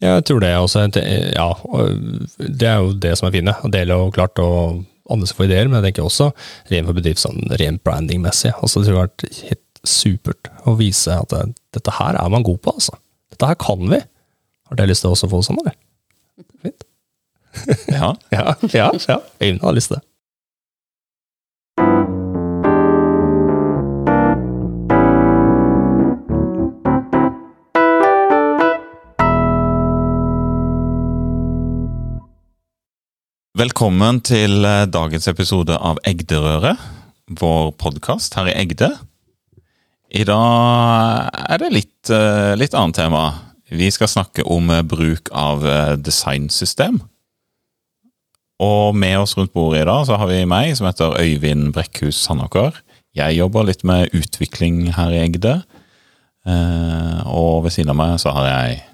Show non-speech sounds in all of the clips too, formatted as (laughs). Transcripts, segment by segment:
Jeg tror det også. Ja, det er jo det som er fine. Å dele og klart og andre skal få ideer, men jeg tenker også rent for bedrift, sånn rent brandingmessig. Altså, det tror jeg har vært helt supert å vise at det, dette her er man god på, altså. Dette her kan vi. Har dere lyst til å også få sånn, eller? Fint. Ja. (laughs) ja, ja, ja. Øyvind har lyst til det. Velkommen til eh, dagens episode av Egderøret, vår podkast her i Egde. I dag er det litt, eh, litt annet tema. Vi skal snakke om eh, bruk av designsystem. Og med oss rundt bordet i dag så har vi meg, som heter Øyvind Brekkhus Sandaker. Jeg jobber litt med utvikling her i Egde. Og ved siden av meg så har jeg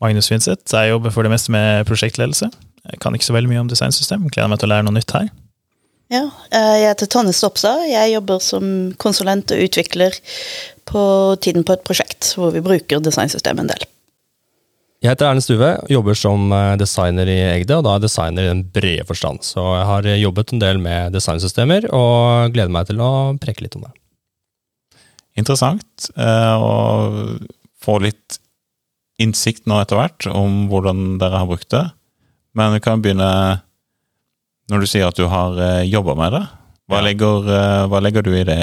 Magnus Finseth. Jeg jobber for det meste med prosjektledelse. Jeg kan ikke så veldig mye om designsystem. Gleder meg til å lære noe nytt her. Ja, jeg heter Tonje Stopstad. Jeg jobber som konsulent og utvikler på tiden på et prosjekt hvor vi bruker designsystem en del. Jeg heter Erne Stuve og jobber som eh, designer i Egde, og da er designer i den brede forstand. Så jeg har jobbet en del med designsystemer, og gleder meg til å preke litt om det. Interessant eh, å få litt innsikt nå etter hvert om hvordan dere har brukt det. Men vi kan begynne Når du sier at du har eh, jobba med det, hva, ja. legger, uh, hva, legger, du i det?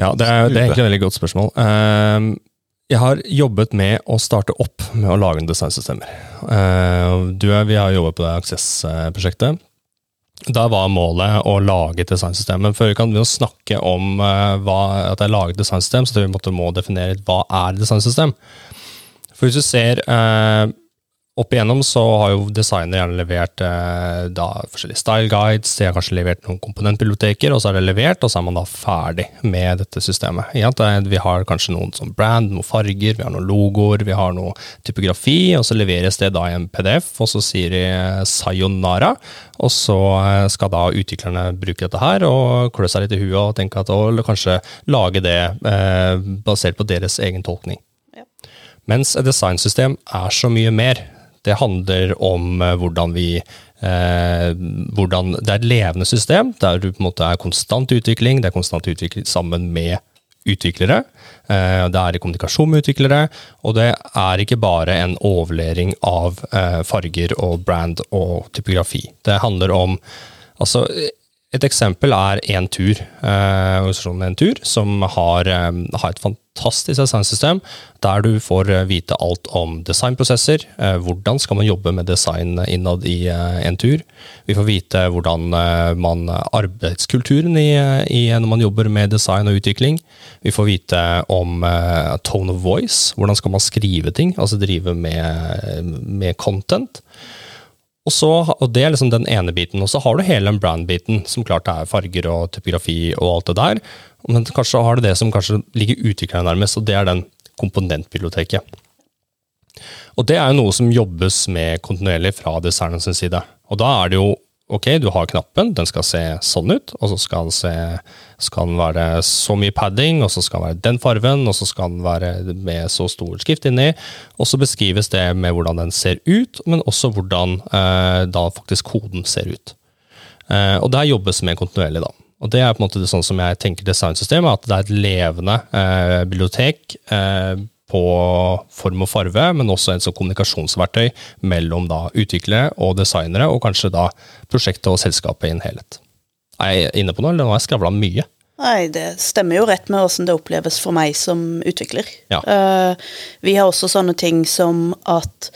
Ja, det er, det er egentlig et veldig godt spørsmål. Uh, jeg har jobbet med å starte opp med å lage designsystemer. Uh, du, vi har jobbet på det Access-prosjektet. Da var målet å lage et designsystem. Men før vi kan begynne å snakke om uh, hva, at jeg er laget designsystem, så vi måtte må definere hva er designsystem. For hvis du ser opp igjennom så har jo designer gjerne levert eh, da, forskjellige style guides, de har kanskje levert noen komponentbiblioteker, og så er det levert, og så er man da ferdig med dette systemet. Ja, vi har kanskje noen som brand, noen farger, vi har noen logoer, vi har noe typografi, og så leveres det da i en PDF, og så sier de eh, sayonara, og så eh, skal da utviklerne bruke dette her og klø seg litt i huet og tenke at, å, kanskje lage det eh, basert på deres egen tolkning. Mens et designsystem er så mye mer. Det handler om eh, hvordan vi eh, hvordan Det er et levende system der du på en måte er konstant utvikling. Det er konstant utvikling sammen med utviklere. Eh, det er i kommunikasjon med utviklere. Og det er ikke bare en overlevering av eh, farger og brand og typografi. Det handler om Altså, et eksempel er Entur, eh, organisasjonen Entur, som har, eh, har et fantastisk designsystem der du får eh, vite alt om designprosesser. Eh, hvordan skal man jobbe med design innad i en Entur? Vi får vite hvordan eh, man arbeidskulturen i, i, når man jobber med design og utvikling. Vi får vite om tone of voice. Hvordan skal man skrive ting? Altså drive med, med content. Og, så, og Det er liksom den ene biten. Og så har du hele den brand-biten, som klart er farger og typografi og alt det der. Men kanskje har du det som kanskje ligger utvikleren nærmest, og det er den komponentbiblioteket. Og det er jo noe som jobbes med kontinuerlig fra designerens side. Og da er det jo ok, du har knappen, den skal se sånn ut, og så skal den, se, skal den være så mye padding, og så skal den være den farven, og så skal den være med så stor skrift inni. Og så beskrives det med hvordan den ser ut, men også hvordan eh, da faktisk koden ser ut. Eh, og det jobbes med kontinuerlig, da. Og det er på en måte det sånn som jeg tenker designsystemet, at det er et levende eh, bibliotek eh, på form og farve, men også en sånn kommunikasjonsverktøy mellom da utviklere og designere, og kanskje da prosjektet og selskapet i en helhet. Er jeg inne på noe, eller nå har jeg skravla mye? Nei, det stemmer jo rett med åssen det oppleves for meg som utvikler. Ja. Uh, vi har også sånne ting som at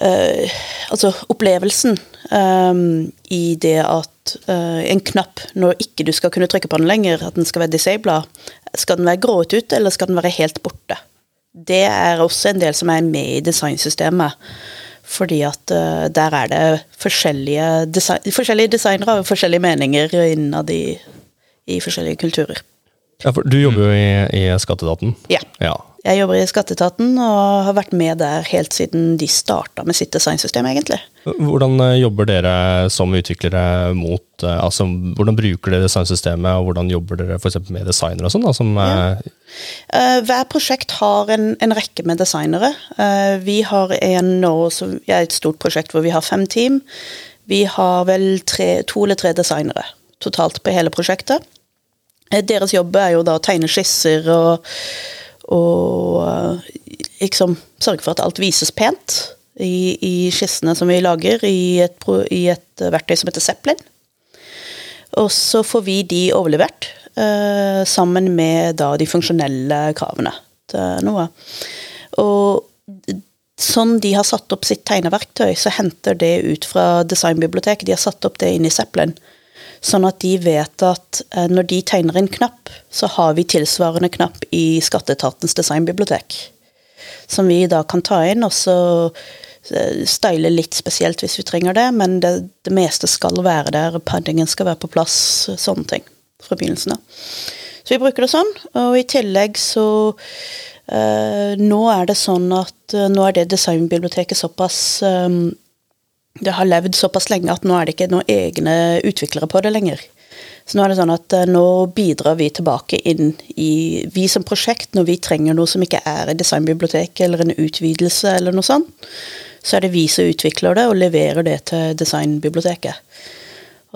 uh, Altså opplevelsen um, i det at uh, en knapp, når ikke du skal kunne trykke på den lenger, at den skal være disabla, skal den være grået ut, eller skal den være helt borte? det er også en del som er med i designsystemet. Fordi at uh, der er det forskjellige, design, forskjellige designere og forskjellige meninger innad i, i forskjellige kulturer. Ja, for Du jobber jo i, i Skatteetaten. Ja. ja. Jeg jobber i Skatteetaten og har vært med der helt siden de starta med sitt designsystem, egentlig. Hvordan eh, jobber dere som utviklere mot eh, altså Hvordan bruker dere designsystemet, og hvordan jobber dere for eksempel med designere og sånn? som, Ja. uh, hver prosjekt har en, en rekke med designere. Uh, vi har en nå som er et stort prosjekt hvor vi har fem team. Vi har vel tre, to eller tre designere totalt på hele prosjektet. Deres jobb er jo da å tegne skisser og, og eh, liksom sørge for at alt vises pent i, i skissene som vi lager i et, i et verktøy som heter Zeppelin. Og så får vi de overlevert, eh, sammen med da de funksjonelle kravene til noe. Og sånn de har satt opp sitt tegneverktøy, så henter det ut fra designbiblioteket. De har satt opp det inn i Zeppelin. Sånn at de vet at eh, når de tegner en knapp, så har vi tilsvarende knapp i Skatteetatens designbibliotek. Som vi da kan ta inn, og så eh, style litt spesielt hvis vi trenger det, men det, det meste skal være der. Paddingen skal være på plass, sånne ting. Fra begynnelsen av. Så vi bruker det sånn, og i tillegg så eh, Nå er det sånn at eh, nå er det designbiblioteket såpass eh, det har levd såpass lenge at nå er det ikke noen egne utviklere på det lenger. Så nå er det sånn at eh, nå bidrar vi tilbake inn i Vi som prosjekt, når vi trenger noe som ikke er i designbiblioteket eller en utvidelse eller noe sånt, så er det vi som utvikler det og leverer det til designbiblioteket.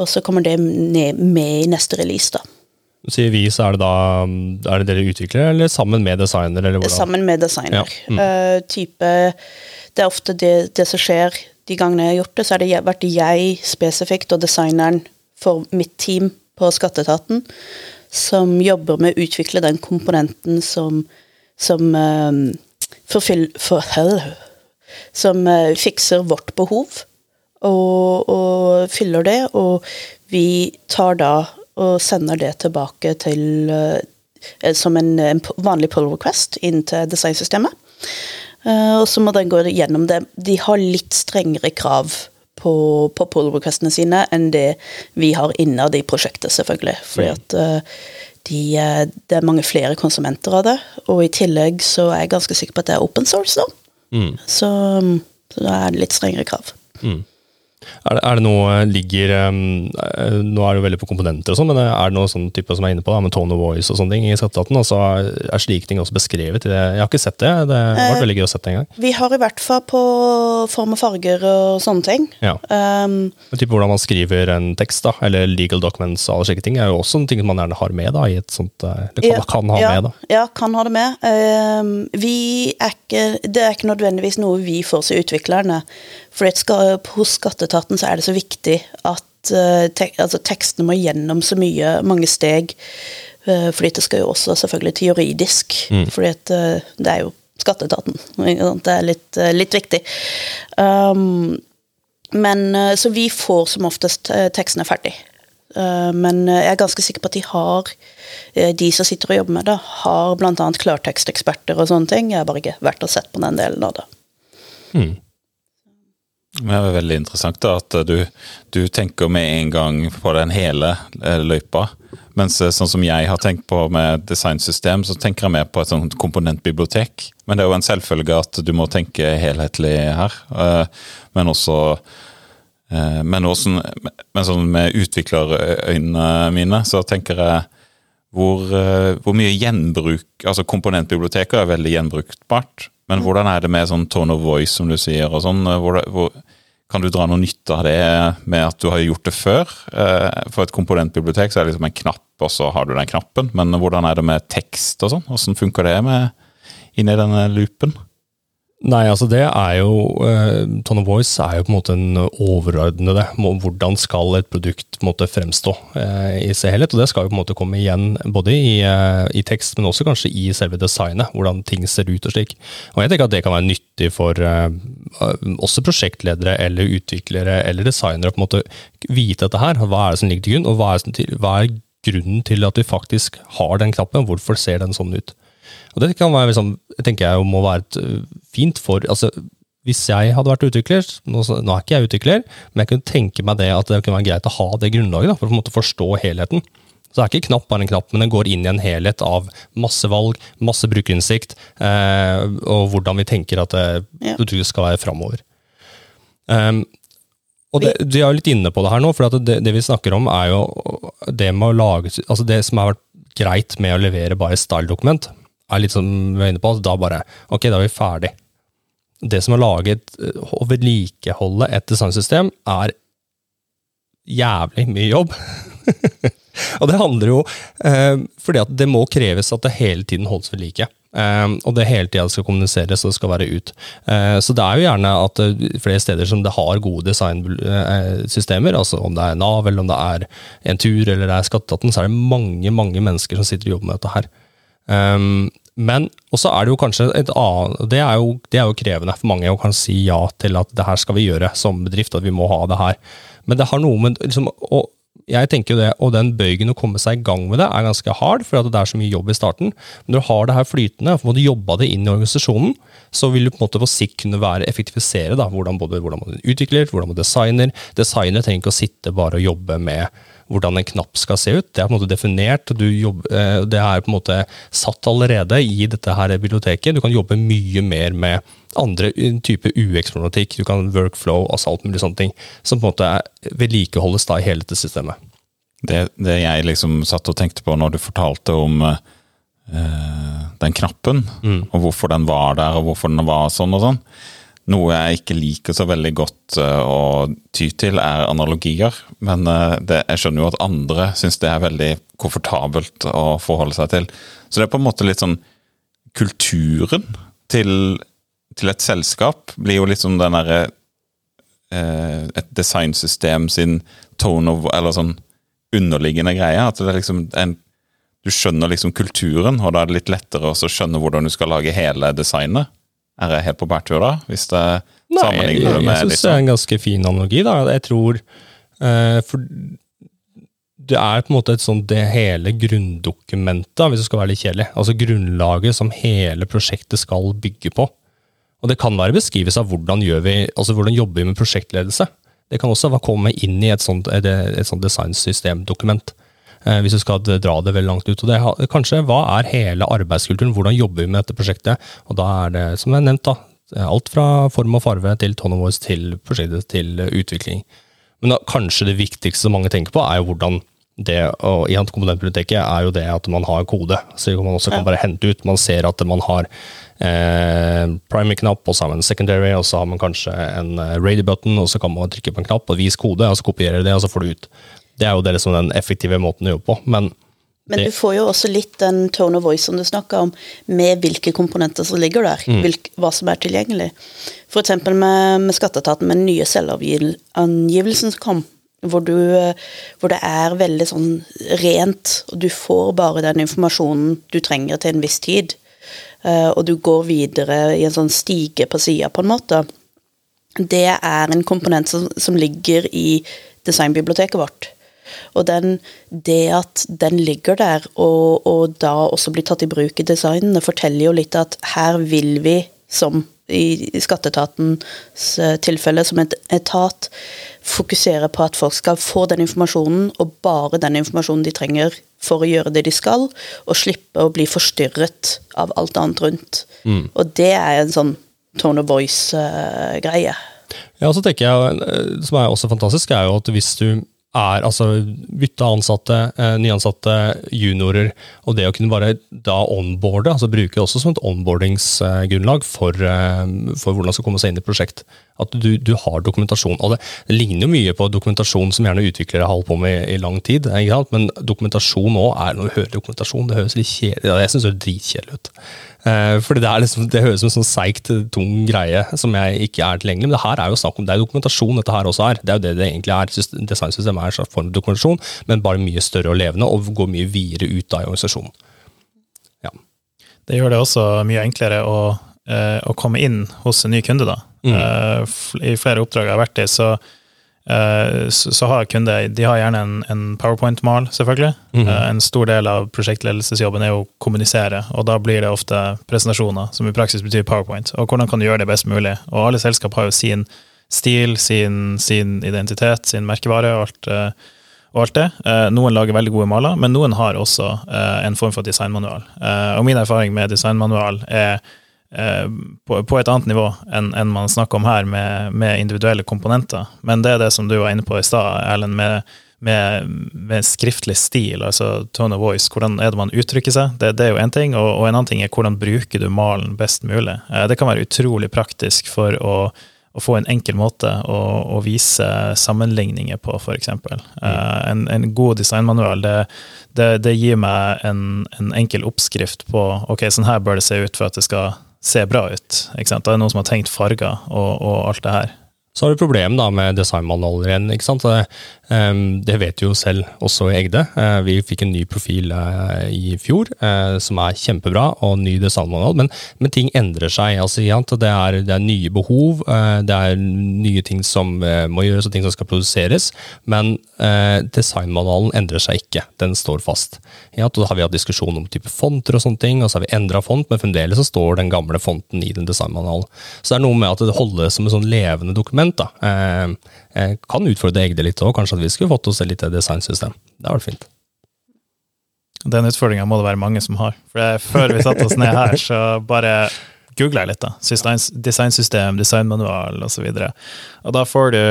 Og så kommer det ned, med i neste release, da. Sier vi, så er det da er det dere utviklere, eller sammen med designer? Sammen med designer. Ja, mm. Uh, type Det er ofte det, det som skjer de gangene jeg har gjort det, så har det vært jeg spesifikt og designeren for mitt team på Skatteetaten som jobber med å utvikle den komponenten som som um, forfyll, for, som uh, fikser vårt behov og, og fyller det, og vi tar da og sender det tilbake til uh, som en, en vanlig pull request inn til designsystemet. Eh, og så må den gå gjennom det. De har litt strengere krav på, på pull requestene sine enn det vi har innad i prosjektet, selvfølgelig. Fordi at eh, de, eh, det er mange flere konsumenter av det. Og i tillegg så er jeg ganske sikker på at det er open source, da. Mm. Så, så da er det litt strengere krav. Er det, er det noe ligger um, eh, Nå er det jo veldig på komponenter og sånn, men er det noe sånn type som jeg er inne på, da, med tone of voice og sånne ting i skatteetaten? Altså, er slike ting også beskrevet? Jeg har ikke sett det. Det har vært veldig gøy å sett det en gang. Vi har i hvert fall på form og farger og sånne ting. Ja. Um, type hvordan man skriver en tekst, da, eller legal documents og alle slike ting, er jo også ting man gjerne har med da, i et sånt eh, Eller kan, Ja, kan ha ja, med, da. Ja, kan ha det med. Um, vi er ikke, det er ikke nødvendigvis noe vi får som utviklerne. For hos Skatteetaten så er det så viktig at eh, tek, altså, tekstene må gjennom så mye, mange steg. Uh, fordi det skal jo også selvfølgelig til juridisk. Fordi at, eh, det er jo Skatteetaten. Det er litt, eh, litt viktig. Um, men eh, Så vi får som oftest eh, tekstene ferdig. Eh, Men eh, jeg er ganske sikker på at de har eh, de som sitter og jobber med det, har bl.a. klarteksteksperter og sånne ting. Jeg har bare ikke vært og sett på den delen av det. Det er veldig interessant da, at du, du tenker med en gang på den hele eh, løypa. Mens eh, sånn som jeg har tenkt på med designsystem, så tenker jeg mer på et sånt komponentbibliotek. Men det er jo en selvfølge at du må tenke helhetlig her. eh, Men også men, også, men sånn med utviklerøynene mine, så tenker jeg hvor, eh, hvor mye gjenbruk Altså komponentbiblioteker er veldig gjenbrukbart, men hvordan er det med sånn tone of voice, som du sier, og sånn? Hvor, hvor, kan du dra noe nytte av det med at du har gjort det før? Eh, For et komponentbibliotek så er det liksom en knapp, og så har du den knappen. Men hvordan er det med tekst og sånn? Hvordan funker det med inni denne loopen? Nei, altså det er jo uh, Tone Voice er jo på en måte en overordnede Hvordan skal et produkt måte fremstå uh, i sin helhet? Og det skal jo på en måte komme igjen både i, uh, i tekst, men også kanskje i selve designet. Hvordan ting ser ut og slik. Og jeg tenker at det kan være nyttig for også prosjektledere eller utviklere eller designere å på en måte vite dette her. Hva er det som ligger til grunn, og hva er, til, hva er grunnen til at vi faktisk har den knappen? Hvorfor ser den sånn ut? Og det kan være, liksom, tenker jeg må være et, øh, fint for altså, Hvis jeg hadde vært utvikler, nå, nå er ikke jeg utvikler, men jeg kunne tenke meg det at det kunne være greit å ha det grunnlaget da, for å på en måte forstå helheten. Så det er ikke knapp bare en knapp, men den går inn i en helhet av masse valg, masse brukerinnsikt, eh, og hvordan vi tenker at det, Ja. skal være framover. Um, og det, Du er jo litt inne på det her nå, for at det, det vi snakker om, er jo det med å lage altså Det som har vært greit med å levere bare style-dokument, er litt som vi var inne på, da bare Ok, da er vi ferdig. Det som er laget et, å vedlikeholde et designsystem, er jævlig mye jobb. (laughs) og det handler jo eh, fordi at det må kreves at det hele tiden holdes ved like. Eh, og det hele tida skal kommuniseres og det skal være ut. Eh, så det er jo gjerne at flere steder som det har gode designsystemer, altså om det er Nav eller om det er Entur eller det er Skatteetaten, så er det mange mange mennesker som sitter og jobber med dette her. Um, men også er det jo kanskje et annet det er, jo, det er jo krevende for mange å kan si ja til at det her skal vi gjøre som bedrift, at vi må ha det her. Men det har noe med liksom, og jeg tenker jo det, og den bøygen å komme seg i gang med det, er ganske hard, for det er så mye jobb i starten. Men når du har det her flytende, og får jobba det inn i organisasjonen, så vil du på en måte på sikt kunne være effektivisere da, hvordan, både, hvordan man utvikler, hvordan man designer. Designer trenger ikke å sitte bare og jobbe med hvordan en knapp skal se ut. Det er på en måte definert, og jobber, det er på en måte satt allerede i dette her biblioteket. Du kan jobbe mye mer med andre typer UX-problematikk, du kan workflow, altså alt mulig sånne ting, som på en måte vedlikeholdes da i hele dette systemet. Det, det, jeg liksom satt og tenkte på når du fortalte om uh, den knappen, mm. og hvorfor den var der, og hvorfor den var sånn og sånn, noe jeg ikke liker så veldig godt uh, å ty til, er analogier. Men uh, det, jeg skjønner jo at andre syns det er veldig komfortabelt å forholde seg til. Så det er på en måte litt sånn Kulturen til, til et selskap blir jo litt som den derre uh, Et designsystem sin tone of Eller sånn underliggende greie. At det er liksom en du skjønner liksom kulturen, og da er det litt lettere å skjønne hvordan du skal lage hele designet. Er jeg helt på bærtur da? Hvis det sammenligner det med Jeg syns det er en ganske fin analogi. da. Jeg tror uh, For det er på en måte et sånt det hele grunndokumentet, hvis det skal være litt kjedelig. Altså grunnlaget som hele prosjektet skal bygge på. Og det kan være beskrivelse av hvordan, gjør vi, altså hvordan jobber vi med prosjektledelse. Det kan også komme inn i et sånt, et, et sånt designsystemdokument. Eh, hvis du skal dra det veldig langt ut. Og det, kanskje, Hva er hele arbeidskulturen? Hvordan jobber vi med dette prosjektet? Og Da er det, som jeg nevnt, da, alt fra form og farve til tone of voice til prosjektet til utvikling. Men da, kanskje det viktigste mange tenker på, er jo hvordan det og i komponentbiblioteket er jo det at man har kode, så man også kan bare hente ut. Man ser at man har eh, primary-knapp, og så har man en secondary, og så har man kanskje en radio button, og så kan man trykke på en knapp og vise kode, og så kopierer det, og så får du ut. Det er jo det liksom den effektive måten å jobbe på. Men, men du får jo også litt den tone of voice som du snakka om, med hvilke komponenter som ligger der. Mm. Hvilk, hva som er tilgjengelig. F.eks. med, med skatteetaten, med den nye selvangivelsen som kom. Hvor, du, hvor, det er veldig sånn rent, og du får bare den informasjonen du trenger til en viss tid. Uh, og du går videre i en sånn stige på sida, på en måte. Det er en komponent som, som ligger i designbiblioteket vårt. Og den, det at den ligger der, og, og, da også blir tatt i bruk i designene, forteller jo litt at her vil vi, som i, skatteetatens tilfelle, som et etat, fokusere på at folk skal få den informasjonen, og bare den informasjonen de trenger for å gjøre det de skal, og slippe å bli forstyrret av alt annet rundt. Mm. Og det er en sånn tone of voice-greie. Ja, og så tenker jeg, Som er også fantastisk, er jo at hvis du er altså bytte ansatte, eh, nyansatte, juniorer, og det å kunne bare da onboarde, altså bruke det også som et onboardingsgrunnlag for, eh, for hvordan det skal komme seg inn i prosjekt. At du, du har dokumentasjon. Og det, ligner jo mye på dokumentasjon som gjerne utviklere har holdt på med i, i lang tid, men dokumentasjon òg er Når du hører dokumentasjon, det høres litt kjedelig Jeg syns det høres dritkjedelig ut. Eh, fordi det, liksom, det høres ut som en sånn seigt, tung greie som jeg ikke er tilgjengelig. Men det her er jo snakk om, det er dokumentasjon dette her også er. Det er jo det det egentlig er. Designsystemet er en slags form for dokumentasjon, men bare mye større og levende, og går mye videre ut da i organisasjonen. Ja. Det gjør det også mye enklere å, eh, å komme inn hos en ny kunde, da. Mm. Uh, I flere oppdrag jeg har vært i, så, uh, så, har kunder de har gjerne en, en powerpoint-mal, selvfølgelig. Mm. En stor del av prosjektledelsesjobben er å kommunisere, og da blir det ofte presentasjoner, som i praksis betyr powerpoint. Og hvordan kan du gjøre det best mulig? Og alle selskap har jo sin stil, sin, sin identitet, sin merkevare. og alt og alt det. Eh, noen lager veldig gode maler, men noen har også eh, en form for designmanual. Eh, og min erfaring med designmanual er eh, på, på, et annet nivå enn en man snakker om her, med, med, individuelle komponenter. Men det er det som du var inne på i stad, Erlend, med, med, med, skriftlig stil, altså tone of voice. Hvordan er det man uttrykker seg? Det, det er jo én ting. Og, og, en annen ting er hvordan bruker du malen best mulig. Eh, det kan være utrolig praktisk for å å få en enkel måte å, å vise sammenligninger på, f.eks. Mm. Uh, en, en, god designmanual det, det, det gir meg en, en, enkel oppskrift på ok, sånn her bør det se ut for at det skal se bra ut. Ikke sant? Da er det noen som har tenkt farger og, og alt det her. Så har du problem da med designmanualer igjen. ikke sant? Ehm, det vet du jo selv også i Egde. Eh, vi fikk en ny profil eh, i fjor eh, som er kjempebra, og ny designmanual, men, men ting endrer seg. altså det er, det er, nye behov, det er nye ting som må gjøres og ting som skal produseres, men designmanualen endrer seg ikke. Den står fast. Ja, da har vi hatt diskusjon om type fonter og sånne ting, og så har vi endra font, men fremdeles så står den gamle fonten i den designmanualen. Så det er noe med at det holdes som et sånn levende dokument. Da. Eh, kan utfordre Egde litt òg, kanskje at vi skulle fått oss et lite designsystem. Det hadde vært fint. Den utfordringa må det være mange som har. For Før vi satte oss ned her, (laughs) så bare googla jeg litt. da. Designsystem, designmanual osv. Og, så og da får du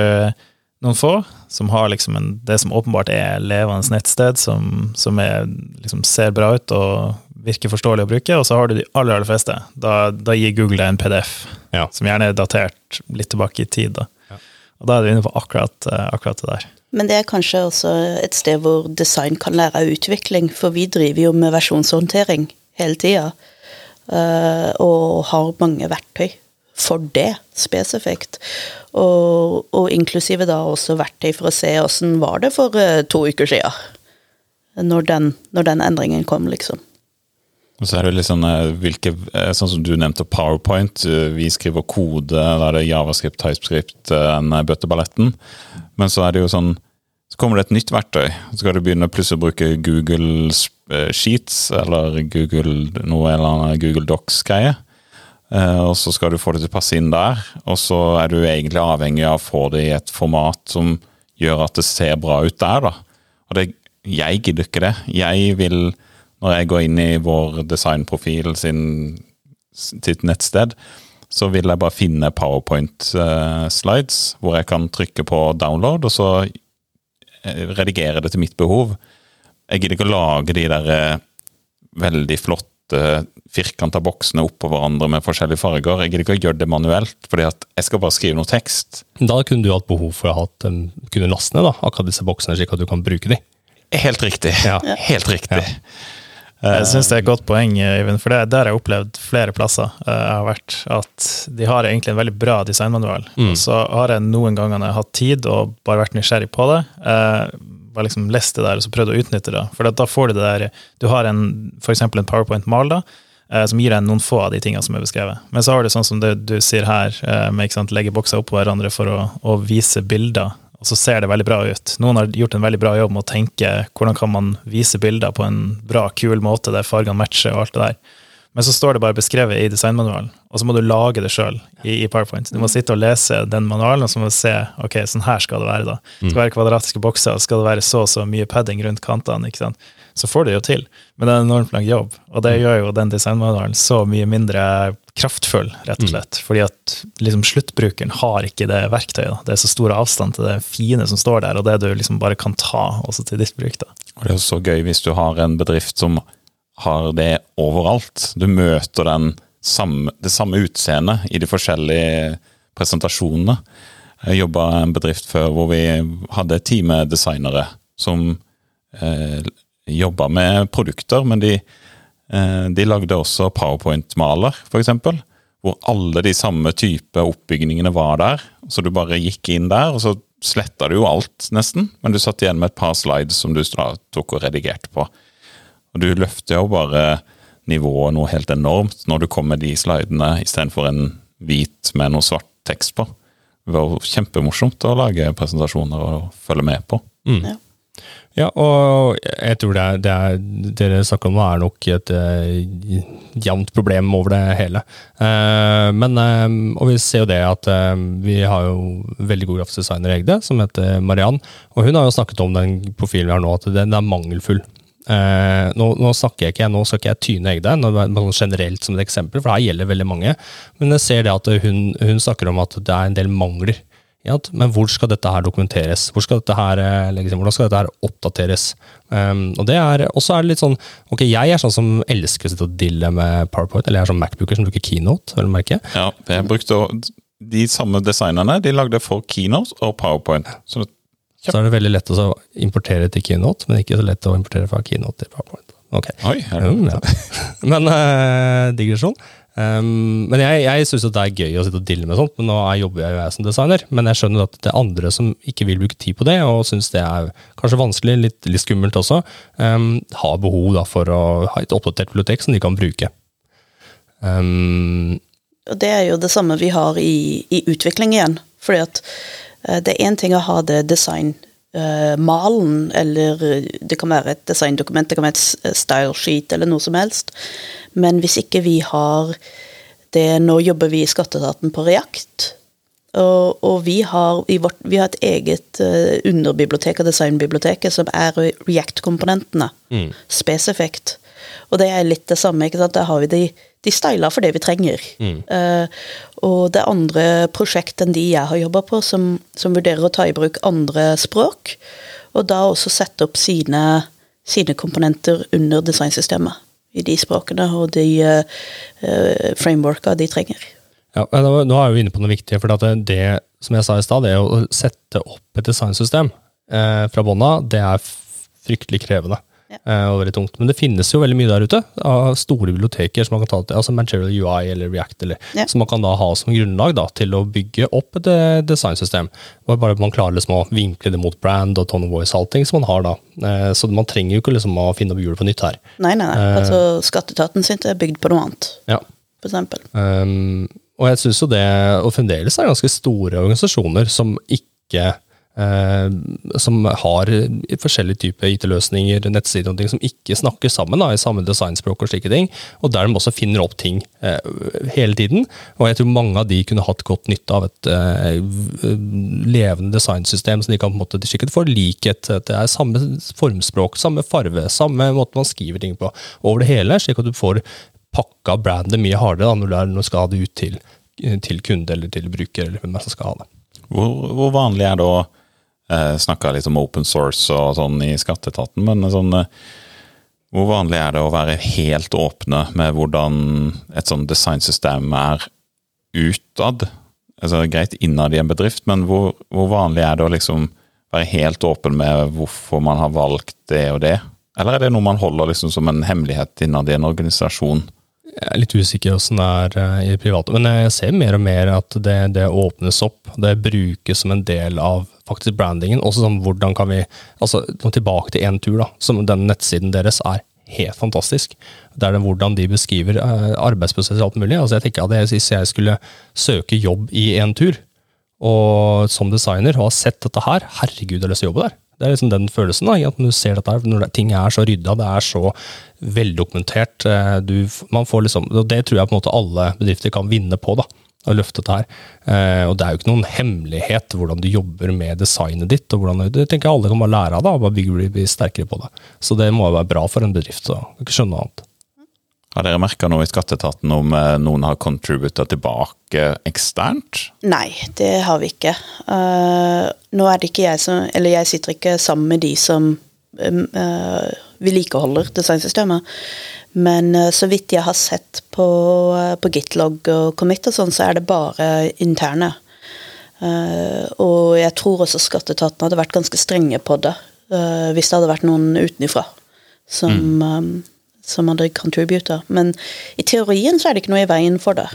noen få som har liksom en, det som åpenbart er levende nettsted, som, som er, liksom ser bra ut og virker forståelig å bruke, og så har du de aller aller fleste. Da, da gir Google deg en PDF, ja. som gjerne er datert litt tilbake i tid. da. Og da er du inne på akkurat, eh, akkurat, det der. Men det er kanskje også et sted hvor design kan lære av utvikling, for vi driver jo med versjonshåndtering hele tida. Eh, og har mange verktøy for det spesifikt. Og, og, inklusive da også verktøy for å se åssen var det for eh, to uker sia. Når den, når den endringen kom, liksom. Så er det litt sånn, hvilke, eh, sånn som du nevnte PowerPoint. Eh, vi skriver kode, da er det Javascript, TypeScript, den bøtteballetten. Men så er det jo sånn så kommer det et nytt verktøy. Så skal du begynne plutselig å bruke Google Sheets eller Google noe eller annet Google Docs-greie. Og så skal du få det til å passe inn der. Og så er du egentlig avhengig av å få det i et format som gjør at det ser bra ut der, da. Og det, jeg gidder ikke det. Jeg vil når jeg går inn i vår designprofil sin, sitt nettsted, så vil jeg bare finne powerpoint-slides eh, hvor jeg kan trykke på download, og så eh, redigere det til mitt behov. Jeg gidder ikke å lage de der eh, veldig flotte firkanta boksene oppå hverandre med forskjellige farger. Jeg gidder ikke å gjøre det manuelt, fordi at jeg skal bare skrive noe tekst. Da kunne du hatt behov for å ha kunne laste ned da, akkurat disse boksene, slik at du kan bruke dem. Helt riktig. Ja. Helt riktig. Ja. Jeg syns det er et godt poeng, Øyvind, for det der har jeg opplevd flere plasser eh, jeg har vært, at de har egentlig en veldig bra designmanual. Mm. Så har jeg noen ganger når jeg har hatt tid og bare vært nysgjerrig på det, eh, bare liksom lest det der og så prøvd å utnytte det. For da får du det der Du har en, for eksempel en powerpoint-mal da, eh, som gir deg noen få av de tingene som er beskrevet. Men så har du sånn som det du sier her, eh, med ikke sant, legge bokser oppå hverandre for å, å vise bilder og så ser det veldig bra ut. Noen har gjort en veldig bra jobb med å tenke hvordan kan man vise bilder på en bra, kul måte der fargene matcher og alt det der. Men så står det bare beskrevet i designmanualen, og så må du lage det sjøl i, i, PowerPoint. Du må sitte og lese den manualen, og så må du se ok, sånn her skal det være. da. Det skal være kvadratiske bokser, og skal det være så og så mye padding rundt kantene. ikke sant? Så får du det jo til, men det er en enormt lang jobb. Og det gjør jo den designmanualen så mye mindre kraftfull, rett og mm. slett. Mm. Fordi at liksom, sluttbrukeren har ikke det verktøyet. Det er så stor avstand til det fine som står der, og det du liksom bare kan ta også til ditt bruk. Da. Og Det er så gøy hvis du har en bedrift som har det overalt. Du møter samme, det samme utseendet i de forskjellige presentasjonene. Jeg jobba i en bedrift før hvor vi hadde et team med designere som eh, jobba med produkter, men de Eh, de lagde også powerpoint-maler, f.eks. Hvor alle de samme type oppbygningene var der. Så du bare gikk inn der, og så sletta du jo alt, nesten. Men du satt igjen med et par slides som du tok og redigerte på. Og du løfter jo bare nivået noe helt enormt når du kommer med de slidene istedenfor en hvit med noe svart tekst på. Det var kjempemorsomt å lage presentasjoner og følge med på. Mm. Ja. Ja, og jeg tror det, er, det er, dere snakker om nå er nok et uh, jevnt problem over det hele. Uh, men, uh, og vi ser jo det at vi har jo veldig god grafisk designer i Egde, som heter Mariann. Og hun har jo snakket om den profilen vi har nå, at den er mangelfull. Nå, nå, snakker jeg ikke, nå skal ikke jeg tyne Egde generelt som et eksempel, for her gjelder veldig mange. Men jeg ser det at hun, hun snakker om at det er en del mangler men hvor skal dette her dokumenteres? Hvor skal dette her, liksom, hvordan skal dette her oppdateres? Um, og det er, også er det litt sånn, ok, Jeg er sånn som elsker å sitte og dille med PowerPoint, eller jeg er sånn Macbooker som bruker Keynote. vil merke. Ja, jeg brukte De samme designerne de lagde for Keynote og PowerPoint. Så. Så er det veldig lett å importere til Keynote, men ikke så lett å importere fra Keynote til PowerPoint. Ok. Oi, er det? Mm, ja. (laughs) men uh, digresjon. Um, men jeg, jeg syns det er gøy å sitte og dille med sånt, men nå jobber jeg jo jeg som designer. Men jeg skjønner at det er andre som ikke vil bruke tid på det, og syns det er kanskje vanskelig, litt, litt skummelt også, um, har behov da, for å ha et oppdatert bibliotek som de kan bruke. Um, det er jo det samme vi har i, i utvikling igjen. Fordi at det er én ting å ha det designmalen, uh, eller det kan være et designdokument, det kan være et stylesheet eller noe som helst. Men hvis ikke vi har det Nå jobber vi i Skatteetaten på React. Og, og vi, har, vårt, vi, har, et eget underbibliotek av designbiblioteket som er React-komponentene. Mm. Spesifikt. Og det er litt det samme. ikke sant? Der har vi de, de styla for det vi trenger. Mm. Uh, og det andre prosjekt enn de jeg har jobba på, som, som, vurderer å ta i bruk andre språk. Og da også sette opp sine, sine komponenter under designsystemet i de språkene og de uh, frameworka de trenger. Ja, Nå er vi inne på noe viktig. for det, det som jeg sa i stad, det å sette opp et designsystem eh, fra bånn av, det er fryktelig krevende ja. Eh, og veldig tungt. Men det finnes jo veldig mye der ute av store biblioteker som man kan ta til, altså Material UI eller React, eller, ja. som man kan da ha som grunnlag da, til å bygge opp et eh, designsystem. Bare Man klarer liksom å vinkle det mot brand og tone of voice, og allting som man har da. Eh, så man trenger jo ikke liksom å finne opp hjulet på nytt her. Nei, nei, nei. altså Skatteetaten sin er bygd på noe annet, ja. for eksempel. Um, og jeg syns jo det, og fremdeles er det ganske store organisasjoner som ikke som har forskjellige typer IT-løsninger, nettsider og ting som ikke snakker sammen da, i samme designspråk og slike ting. Og der de også finner opp ting eh, hele tiden. Og jeg tror mange av de kunne hatt godt nytte av et eh, levende designsystem så de kan på en måte sikkert få likhet. Det er samme formspråk, samme farve, samme måte man skriver ting på over det hele, slik at du får pakka brandet mye hardere da, når du skal ha det ut til, til kunde eller til bruker, eller hvem som skal ha det. Hvor, hvor vanlig er å eh, Snakka litt om open source og sånn i skatteetaten, men sånn eh, hvor vanlig er det å være helt åpne med hvordan et sånn designsystem er utad? Altså Greit innad i en bedrift, men hvor, hvor, vanlig er det å liksom være helt åpen med hvorfor man har valgt det og det? Eller er det noe man holder liksom som en hemmelighet innad i en organisasjon? Jeg er litt usikker åssen det er i det private, men jeg ser mer og mer at det, det åpnes opp. Det brukes som en del av faktisk brandingen. Også sånn hvordan kan vi altså Tilbake til én tur, da. Som den nettsiden deres er helt fantastisk. Det er det hvordan de beskriver uh, arbeidsprosesser og alt mulig. Altså jeg tenker at Hvis jeg skulle søke jobb i en tur, og som designer og har sett dette her, herregud, jeg har lyst til å jobbe der. Det er liksom den følelsen. da, at du ser dette Når ting er så rydda, det er så veldokumentert. Eh, du, man får liksom, og Det tror jeg på en måte alle bedrifter kan vinne på. da, løfte dette her. Eh, og Det er jo ikke noen hemmelighet hvordan du jobber med designet ditt. og hvordan, Det tenker jeg alle kan bare lære av da, og bare bygge, bli sterkere på det. Så det må jo være bra for en bedrift. så jeg kan ikke skjønne noe annet. Har dere merka noe i skatteetaten om eh, noen har contributa tilbake eksternt? Nei, det har vi ikke. Uh, nå er det ikke jeg som Eller jeg sitter ikke sammen med de som uh, vedlikeholder designsystemet. Men uh, så vidt jeg har sett på, på Gitlog og Commit og sånn, så er det bare interne. og jeg tror også skatteetaten hadde vært ganske strenge på det hvis det hadde vært noen utenfra som mm. Som hadde contributor. Men i teorien så er det ikke noe i veien for det.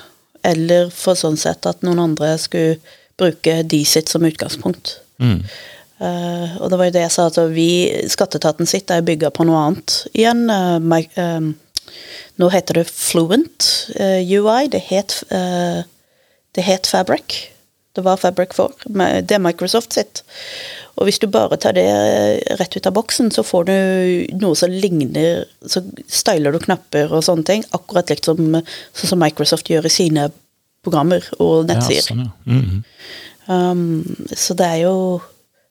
Eller for sånn sett at noen andre skulle bruke de sitt som utgangspunkt. Mm. Uh, og det var jo det jeg sa, at vi, skatteetaten sitt er bygga på noe annet igjen. Uh, my, uh, nå heter det Fluent uh, UI. Det het, det het Fabric Det var Fabric for. Det er Microsoft sitt. Og hvis du bare tar det rett ut av boksen, så får du noe som ligner Så styler du knapper og sånne ting, akkurat likt som, sånn som Microsoft gjør i sine programmer og Ja, nettsider. sånn, ja. Mhm. Um, så det er jo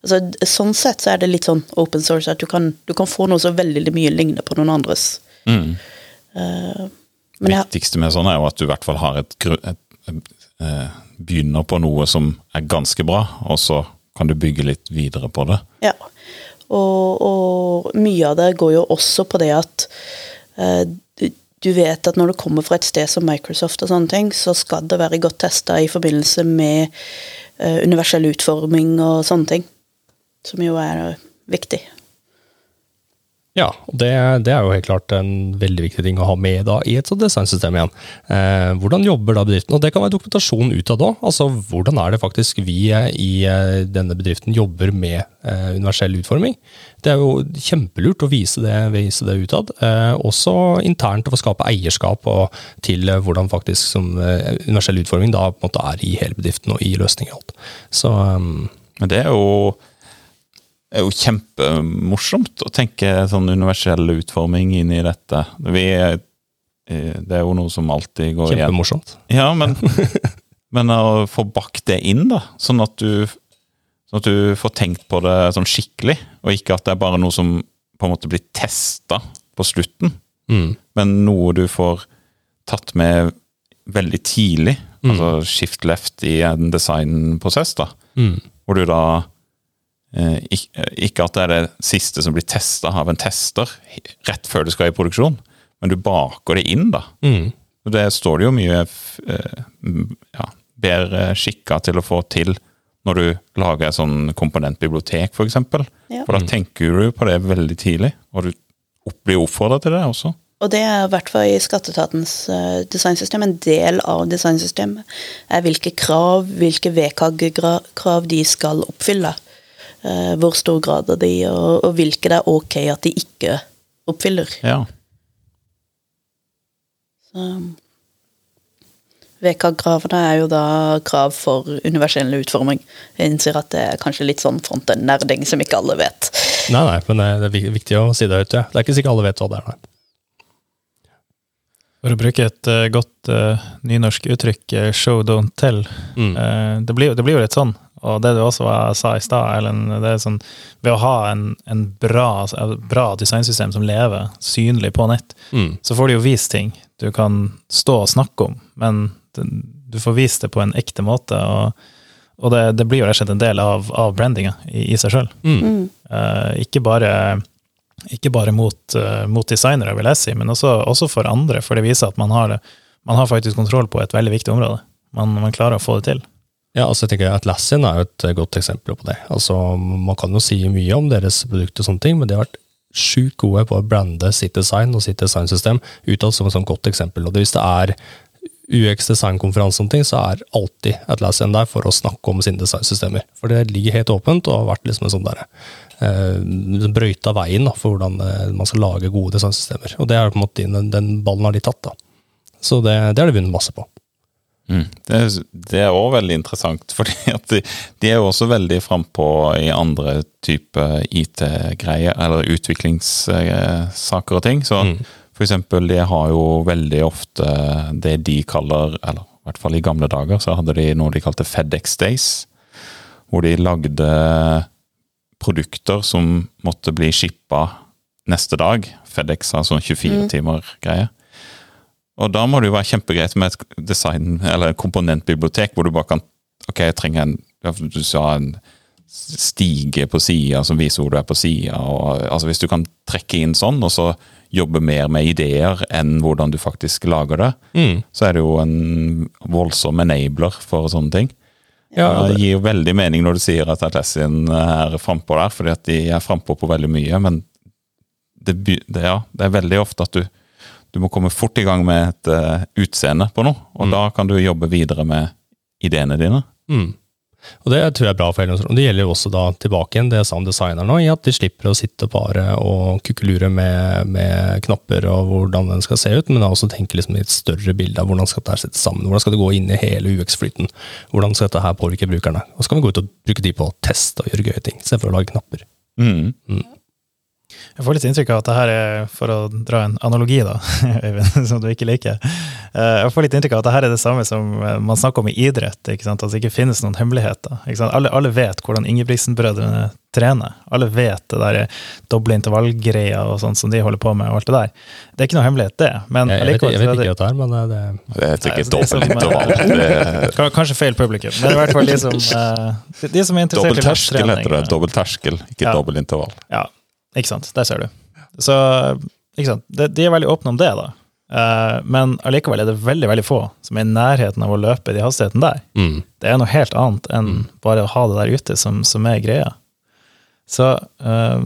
altså, Sånn sett så er det litt sånn open source at du kan, du kan få noe som veldig mye ligner på noen andres. Mm. Uh, det viktigste med sånn er jo at du i hvert fall har et, et, et, et, eh, Begynner på noe som er ganske bra, og så kan du bygge litt videre på det. ja. Og, og mye av det går jo også på det at eh, du, vet at når du kommer fra et sted som Microsoft og sånne ting, så skal det være godt testa i forbindelse med eh, universell utforming og sånne ting. Som jo er viktig. Ja, og det, det er jo helt klart en veldig viktig ting å ha med da, i et sånt designsystem igjen. Eh, hvordan jobber da bedriften? Og det kan være dokumentasjon utad òg. Altså, hvordan er det faktisk vi eh, i eh, denne bedriften jobber med eh, universell utforming? Det er jo kjempelurt å vise det, vise det utad. Eh, også internt å få skape eierskap og, til eh, hvordan faktisk som, universell utforming da er i hele bedriften og i løsninger og alt. Så um Men det er jo, er jo kjempemorsomt å tenke sånn universell utforming inn i dette. Vi, eh, det er jo noe som alltid går igjen. kjempemorsomt. Ja, men, (laughs) men å få bakt det inn, da. Sånn at, du, sånn at du får tenkt på det sånn skikkelig, og ikke at det er bare noe som på en måte blir testa på slutten, Mm. men noe du får tatt med veldig tidlig. Altså shift left i en designprosess, da. Mm. Hvor du da ikke, ikke at det er det siste som blir testa av en tester rett før det skal i produksjon, men du baker det inn, da. Mm. Og Det står det jo mye eh, ja, bedre skikka til å få til når du lager et sånn komponentbibliotek, f.eks. For, eksempel. Ja. for da tenker du på det veldig tidlig, og du blir oppfordra til det også. Og det er i hvert fall i skatteetatens eh, designsystem. En del av designsystemet er hvilke krav, hvilke VKG-krav de skal oppfylle. Eh, hvor stor grad av de, og, og hvilke det er ok at de ikke oppfyller. Ja. Så VK-kravene er jo da krav for universell utforming. Jeg innser at det er kanskje litt sånn frontend-nerding som ikke alle vet. Nei, nei, men det er viktig å si det høyt. Ja. Det er ikke sikkert alle vet hva det er. Nei. For å bruke et uh, godt uh, nynorsk uttrykk, eh, show don't tell. Mm. uh, det, blir, det blir jo litt sånn, og det du også sa i stad, Erlend, det er sånn Ved å ha en, en bra, bra designsystem som lever synlig på nett, Mm. så får du jo vist ting du kan stå og snakke om, men det, du får vist det på en ekte måte, og, og det, det blir jo rett og slett en del av, av brandinga i, i seg sjøl. Mm. Uh, ikke bare, ikke bare mot, uh, mot designere, vil jeg si, men også, også for andre, for det viser at man har, det, man har faktisk kontroll på et veldig viktig område. Man, man klarer å få det til. Ja, altså jeg tenker Atlassian er jo et eh, godt eksempel på det. Altså, Man kan jo si mye om deres produkter, og sånne ting, men de har vært sjukt gode på å brande sitt design og sitt designsystem utad som et sånt godt eksempel. Og Hvis det er UX designkonferanse, sånne ting, så er alltid Atlassian der for å snakke om sine designsystemer. For det ligger helt åpent og har vært liksom en sånn der, eh, brøyta veien da, for hvordan eh, man skal lage gode designsystemer. Og det er på en måte den, den ballen har de tatt. da. Så det, det har de vunnet masse på. Mm. Det, er- det er òg veldig interessant, (laughs) fordi de, de er jo også veldig frampå i andre typer IT-greier, eller utviklingssaker og ting. Så Mm. for eksempel, de har jo veldig ofte det de kaller, eller i hvert fall i gamle dager, så hadde de noe de kalte FedEx Days, hvor de lagde produkter som måtte bli shippa neste dag. FedEx har sånn 24-timer-greie. Og da må det jo være kjempegreit med et design, eller komponentbibliotek, hvor du bare kan Ok, jeg trenger en Du sa en stige på sida som viser hvor du er på sida. Altså hvis du kan trekke inn sånn, og så jobbe mer med ideer enn hvordan du faktisk lager det, Mm. så er det jo en voldsom enabler for sånne ting. Ja, det det, gir jo veldig mening når du sier at Atlassian er frampå der, fordi at de er frampå på veldig mye, men det, det, ja, det er veldig ofte at du, du må komme fort i gang med et uh, utseende på noe, og da kan du jobbe videre med ideene dine. mm. Og det tror jeg er bra for organisasjonen. Det gjelder jo også da tilbake igjen det jeg sa om designeren i at de slipper å sitte bare og kukulure med, med knapper og hvordan den skal se ut, men da også tenke liksom i et større bilde av hvordan skal dette settes sammen. Hvordan skal det gå inn i hele UX-flyten? Hvordan skal dette her påvirke brukerne? Og så kan vi gå ut og bruke tid på å teste og gjøre gøye ting, istedenfor å lage knapper. Mm. Jeg får litt inntrykk av at det her er, for å dra en analogi, da, (laughs) Øyvind, som du ikke liker eh, Jeg får litt inntrykk av at det her er det samme som eh, man snakker om i idrett. ikke sant? At det ikke finnes noen hemmeligheter. ikke sant? Alle, alle vet hvordan Ingebrigtsen-brødrene trener. Alle vet det der doble intervallgreia og sånt som de holder på med. og alt Det der. Det er ikke noe hemmelighet, det. Men Jeg, jeg, vet, jeg vet ikke hva det er, men det, det Det heter ikke Nei, det er som, dobbelt intervall. (laughs) Kanskje feil publikum, men i hvert fall de som, eh, de- de som er interessert Dobbel i terskel heter det. løpstrening. Dobbel terskel, ikke Ja. dobbel intervall. Ja, ikke sant. Der ser du. Så ikke sant? De, de er veldig åpne om det, da. Uh, men allikevel er det veldig veldig få som er i nærheten av å løpe i de hastighetene der. mm. Det er noe helt annet enn bare å ha det der ute som, som er greia. Så uh,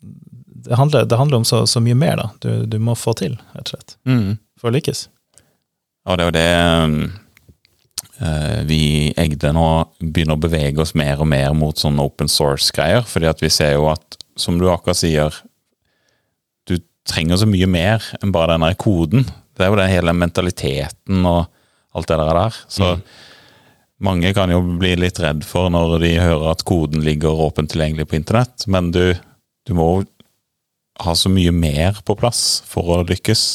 det, handler, det handler om så, så mye mer, da. Du, du må få til, rett og slett, Mm. for å lykkes. Ja, det er jo det eh, vi i Egde nå begynner å bevege oss mer og mer mot sånne open source-greier. fordi at vi ser jo at, som du akkurat sier, du trenger så mye mer enn bare den der koden. Det er jo den hele mentaliteten og alt det der. der. Så mange kan jo bli litt redd for når de hører at koden ligger åpent tilgjengelig på internett, men du, du må ha så mye mer på plass for å lykkes.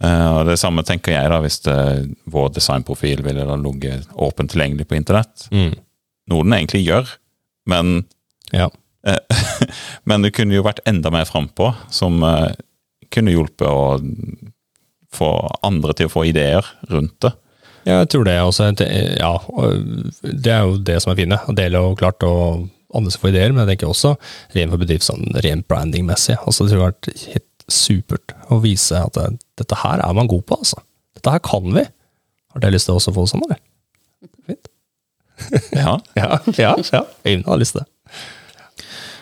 Uh, og Det samme tenker jeg da, hvis det, vår designprofil ville da ligget åpent tilgjengelig på internett. Mm. Noe den egentlig gjør, men, Ja. (laughs) men det kunne jo vært enda mer frampå, som eh, kunne hjulpet å få andre til å få ideer rundt det. Ja, jeg tror det også. Det- Ja, det er jo det som er fine. Å dele og klart og andre som får ideer, men jeg tenker også rent for bedrift sånn rent brandingmessig. Altså, det tror jeg har vært helt supert å vise at det, dette her er man god på, altså. Dette her kan vi. Har dere lyst til å også få det sånn, eller? Fint. Ja, (laughs) Ja, ja, ja. Øyvind har lyst til det.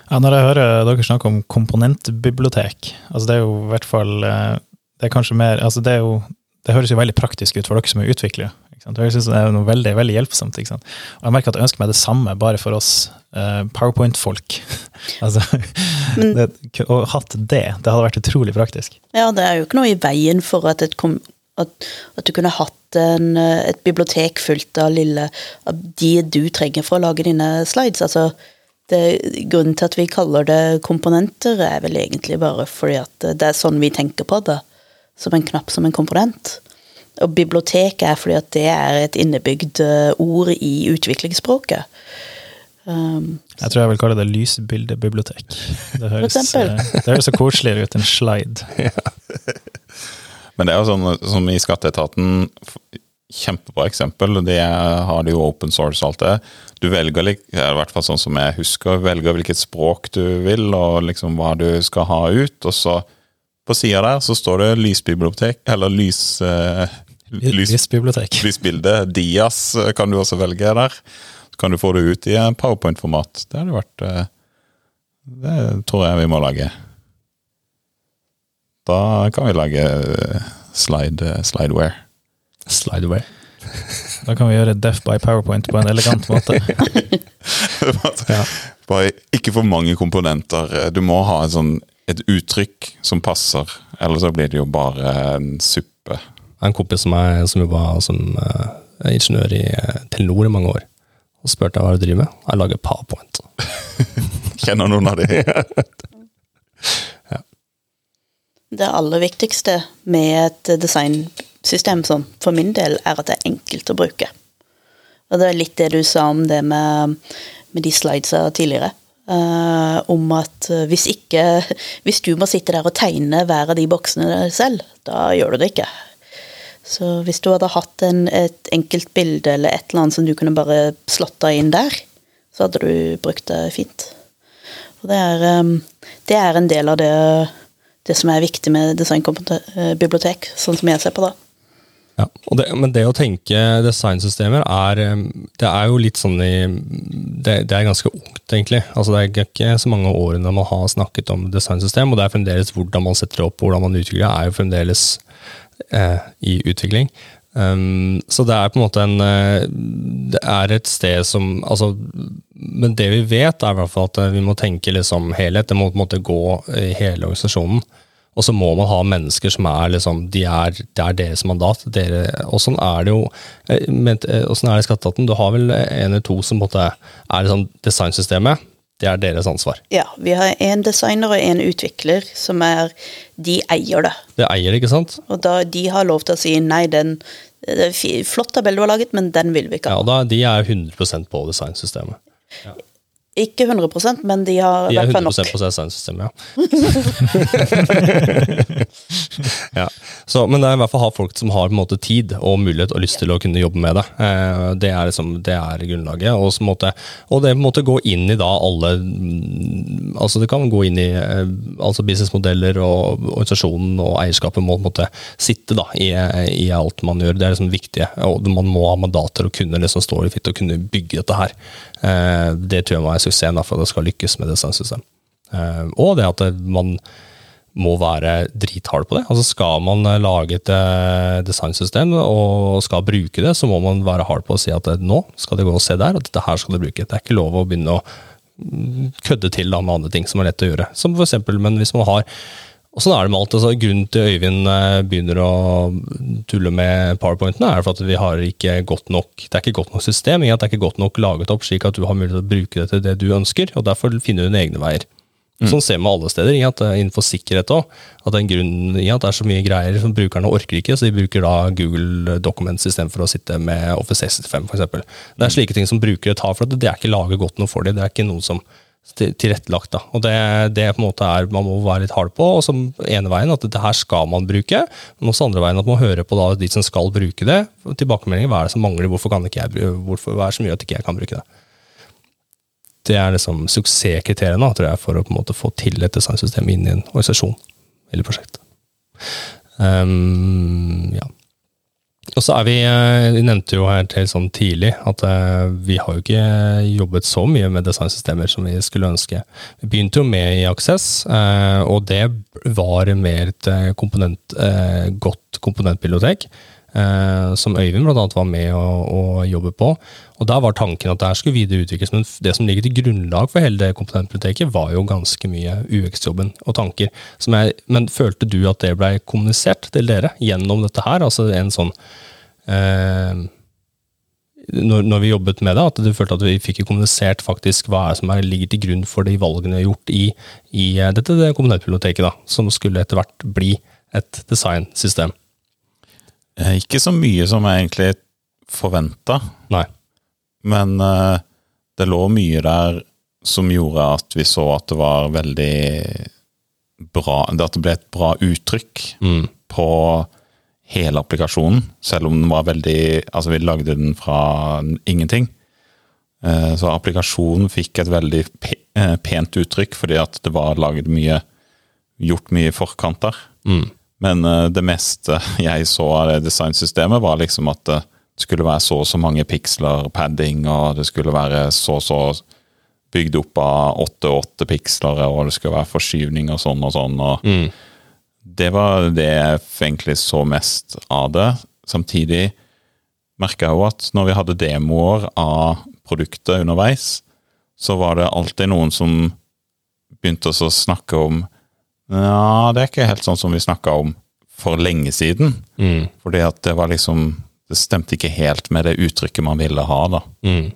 Ja, når jeg hører dere snakke om komponentbibliotek, altså det er jo i hvert fall eh, Det er kanskje mer altså det, jo, det høres jo veldig praktisk ut for dere som er utviklere. Jeg synes Det er noe veldig veldig hjelpsomt. Og jeg merker at jeg ønsker meg det samme bare for oss uh, Powerpoint-folk. (laughs) altså, og hatt det, det hadde vært utrolig praktisk. Ja, det er jo ikke noe i veien for at, kom, at, at du kunne hatt en, eh, et bibliotek fullt av lille av de du trenger for å lage dine slides. Altså, det, grunnen til at vi kaller det komponenter, er vel egentlig bare fordi at det er sånn vi tenker på det. Som en knapp som en komponent. Og bibliotek er fordi at det er et innebygd eh, ord i utviklingsspråket. Um, Jeg tror jeg vil kalle det lysbildebibliotek. (laughs) Det høres, eh, det høres så koseligere ut enn slide. (laughs) Men det er jo sånn som i skatteetaten, kjempebra eksempel. De har det jo open source og alt det. Du velger, i hvert fall sånn som jeg husker, velger hvilket språk du vil, og liksom hva du skal ha ut. Og så på sida der så står det lysbibliotek, eller lys... eh, lys Lysbibliotek. lysbilde. Dias kan du også velge der. Så kan du få det ut i en powerpoint-format. Det hadde vært eh, Det tror jeg vi må lage. Da kan vi lage eh, slide, eh, slideware. Slide away. Da kan vi gjøre Deaf by PowerPoint på en elegant måte. (laughs) Ja. Bare ikke for mange komponenter. Du må ha sånn, et uttrykk som passer, ellers så blir det jo bare en suppe. Jeg en kompis som, er, som jobba som uh, ingeniør i uh, Telenor i mange år. Og spurte hva du driver med. Jeg lager powerpoint. (laughs) Kjenner noen av de? (laughs) Det aller viktigste med et designsystem, sånn for min del, er at det er enkelt å bruke. Og det er litt det du sa om det med, med de slidesa tidligere. Uh, om at eh, hvis ikke Hvis du må sitte der og tegne hver av de boksene selv, da gjør du det ikke. Så hvis du hadde hatt en, et enkelt bilde eller et eller annet som du kunne bare slotta inn der, så hadde du brukt det fint. Og det er, um, det er en del av det det som er viktig med designbibliotek, sånn som jeg ser på det. Ja, det, men det å tenke designsystemer er eh, Det er jo litt sånn i Det, det er ganske ungt, egentlig. Altså Det er ikke så mange årene man har snakket om designsystem, og det er fremdeles hvordan man setter det opp, hvordan man utvikler det, er jo fremdeles eh, i utvikling. Um, så det er på en måte en eh, Det er et sted som altså, Men det vi vet, er i hvert fall at vi må tenke liksom helhet. Det må på en måte gå i hele organisasjonen. Og så må man ha mennesker som er liksom, de er, det er deres mandat. Dere, og sånn er det jo men, sånn er det i Skatteetaten. Du har vel en eller to som måte er liksom designsystemet. Det er deres ansvar. Ja, vi har en designer og en utvikler som er De eier det. Det eier det, ikke sant? Og da de har lov til å si nei, den det er flott tabell du har laget, men den vil vi ikke ha. Ja, og da, De er 100% på designsystemet. Ja. Ikke 100% men de har de vært nok. De er 100 på CSN-systemet, ja. (laughs) ja. Så, men det er i hvert fall å ha folk som har måte, tid og mulighet og lyst til å kunne jobbe med det. Eh, det, er, liksom, det er grunnlaget. Og, så måtte, og det måtte gå inn i da alle mm, altså Det kan gå inn i eh, altså businessmodeller og organisasjonen og eierskapet må måtte sitte da, i, i, alt man gjør. Det er liksom viktig. Og man må ha mandater og kunne liksom stå i fitt og kunne bygge dette her. Eh, det tror jeg må være suksessen for at det skal lykkes med designsystem. Eh, og det at man må være drithard på det. Altså Skal man eh, lage et designsystem og skal bruke det, så må man være hard på å si at nå skal det gå og se der, og dette her skal det bruke. Det er ikke lov å begynne å mm, kødde til da, med andre ting som er lett å gjøre. Som for eksempel, men hvis man har og sånn er det med alt. Altså, grunnen til Øyvind begynner å tulle med powerpointen, er for at vi har ikke godt nok det er ikke godt nok system. Det er ikke godt nok laget opp slik at du har mulighet til å bruke det til det du ønsker. og Derfor finner du dine egne veier. Mm. Sånn ser vi alle steder. i at Innenfor sikkerhet òg. At det er en grunn i at det er så mye greier som brukerne orker ikke, så de bruker da Google Documents istedenfor å sitte med Office 65 f.eks. Det er slike ting som brukere tar, for at det er ikke laget godt nok for dem. Det er ikke noe som tilrettelagt. Da. Og det, det, på en måte er man må være litt hard på. og som ene veien at dette her skal man bruke, men også andre veien at man hører på da, de som skal bruke det. Tilbakemeldinger hva er det som mangler, hvorfor kan ikke jeg hvorfor, hva er det som gjør at ikke jeg kan bruke det. Det er liksom suksesskriteriene tror jeg, for å på en måte få til et designsystem inn i en organisasjon eller prosjekt. Um, ja. Og så er vi, eh, vi nevnte jo her til sånn tidlig at uh, vi har jo ikke jobbet så mye med designsystemer som vi skulle ønske. Vi begynte jo med i Access, uh, og det var mer et komponent, godt komponentbibliotek. Som Øyvind bl.a. var med å, å, jobbe på. Og Der var tanken at det skulle videreutvikles, men det som ligger til grunnlag for hele det komponentbiblioteket, var jo ganske mye UX-jobben og tanker. Jeg, men følte du at det ble kommunisert til dere gjennom dette her? Altså en sånn eh, når, når, vi jobbet med det, at du følte at vi fikk kommunisert faktisk hva som er, ligger til grunn for de valgene vi har gjort i, i eh, dette det kommunalbiblioteket, som skulle etter hvert bli et designsystem? Eh, ikke så mye som jeg egentlig forventa. Men uh, det lå mye der som gjorde at vi så at det var veldig bra At det ble et bra uttrykk mm. på hele applikasjonen, selv om den var veldig Altså, vi lagde den fra ingenting. Eh, så applikasjonen fikk et veldig eh, pent uttrykk fordi at det var laget mye Gjort mye i forkant der. Mm. Men eh, det meste jeg så av det designsystemet, var liksom at det skulle være så og så mange piksler padding, og det skulle være så og så bygd opp av åtte og åtte piksler, og det skulle være forskyvning og sånn og sånn. og mm det var det jeg egentlig så mest av det. Samtidig merka jeg jo at når vi hadde demoer av produktet underveis, så var det alltid noen som begynte å snakke om Ja, det er ikke helt sånn som vi snakka om for lenge siden. Mm. Fordi at det var liksom Det stemte ikke helt med det uttrykket man ville ha, da. Mm.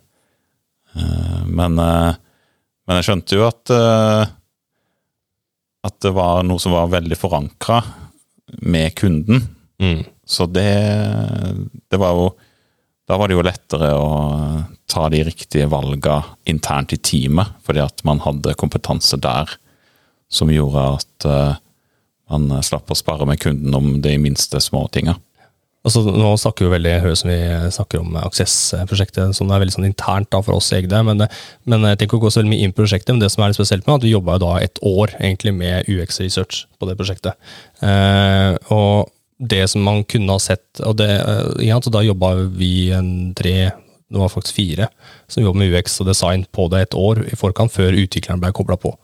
Uh, men, uh, men, jeg skjønte jo at uh, at det var noe som var veldig forankra med kunden. Mm. Så det, det var jo Da var det jo lettere å ta de riktige valga internt i teamet, fordi at man hadde kompetanse der som gjorde at uh, man slapp å spare med kunden om de minste småtinga. Altså, nå snakker vi veldig høyt som vi snakker om Aksess-prosjektet, som er veldig sånn internt da, for oss egne. Men, men jeg tenker å gå så veldig mye inn på prosjektet, men det som er litt spesielt med at vi jobba et år egentlig med UX-research på det prosjektet. Eh, og det som man kunne ha sett og det, eh, ja, så Da jobba vi en tre, det var faktisk fire, som jobba med UX og design på det et år i forkant, før utvikleren ble kobla på.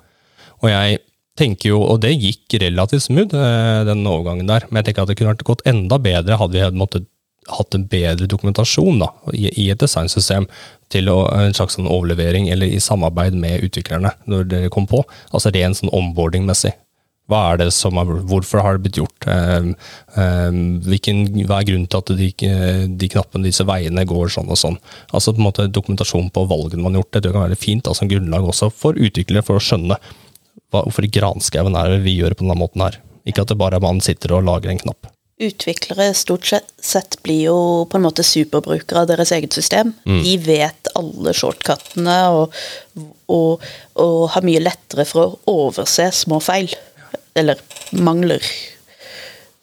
Og jeg tenker jo, og det gikk relativt smooth, eh, den overgangen der. Men jeg tenker at det kunne vært gått enda bedre hadde vi måttet hatt en bedre dokumentasjon da, i, et designsystem til å, en slags sånn overlevering, eller i samarbeid med utviklerne, når dere kom på? Altså ren sånn onboarding-messig. Hva er det som er, Hvorfor har det blitt gjort? Um, um, hvilken, hva er grunnen til at de, de knappene, disse veiene, går sånn og sånn? Altså på en måte Dokumentasjon på valgene man har gjort, det kan være fint da, som grunnlag også for utviklere, for å skjønne hva, hvorfor i granskauen er det vi gjør på denne måten her. Ikke at det bare er man sitter og lager en knapp. Utviklere stort sett blir jo på en måte superbrukere av deres eget system. Mm. De vet alle shortcutene og, og, og, har mye lettere for å overse små feil. Eller mangler.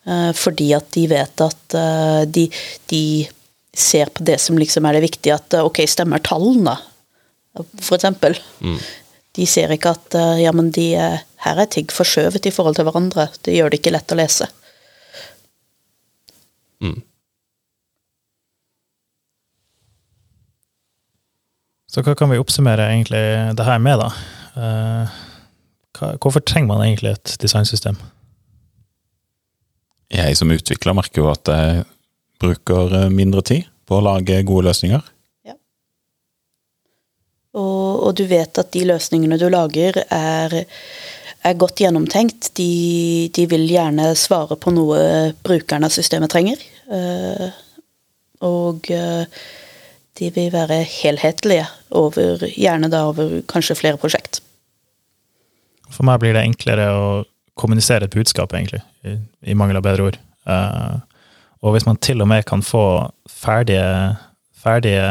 Uh, fordi at de vet at uh, de, de, ser på det som liksom er det viktige, at uh, ok, stemmer tallene, for eksempel. Mm. De ser ikke at ja, men de, her er ting forskjøvet i forhold til hverandre. Det gjør det ikke lett å lese. Mm. Så hva kan vi oppsummere egentlig det her med, da? Uh, hva, hvorfor trenger man egentlig et designsystem? Jeg som utvikler merker jo at jeg bruker eh, mindre tid på å lage gode løsninger. Og, og du vet at de løsningene du lager, er er godt gjennomtenkt. De, de, vil gjerne svare på noe brukerne av systemet trenger. Uh, og uh, de vil være helhetlige, over, gjerne da over kanskje flere prosjekt. For meg blir det enklere å kommunisere et budskap, egentlig, i, i mangel av bedre ord. Uh, og hvis man til og med kan få ferdige, ferdige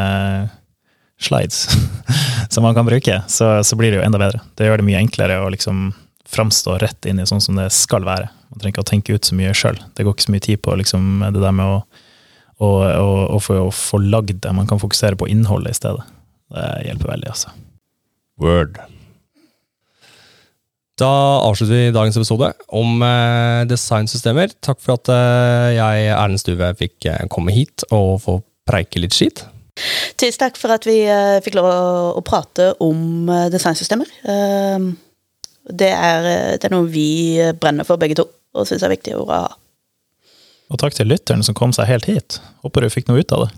slides (laughs) som man kan bruke, så, så, blir det jo enda bedre. Det gjør det mye enklere å liksom framstå rett inn i sånn som det skal være. Man trenger ikke å tenke ut så mye sjøl. Det går ikke så mye tid på liksom, det der med å, å, å, å få, få lagd det. Man kan fokusere på innholdet i stedet. Det hjelper veldig, altså. Word. Da avslutter vi dagens episode om eh, designsystemer. Takk for at eh, jeg, Erlend Stuve, fikk eh, komme hit og få preike litt skit. Tusen takk for at vi uh, fikk lov å, å prate om uh, designsystemer. Uh, det er, det er, noe vi brenner for begge to, og syns er viktig å ha. Og takk til lytteren som kom seg helt hit. Håper du fikk noe ut av det.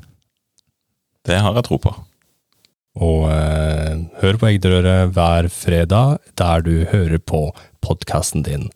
Det har jeg tro på. Og eh, hør på Eggdrøret hver fredag der du hører på podkasten din.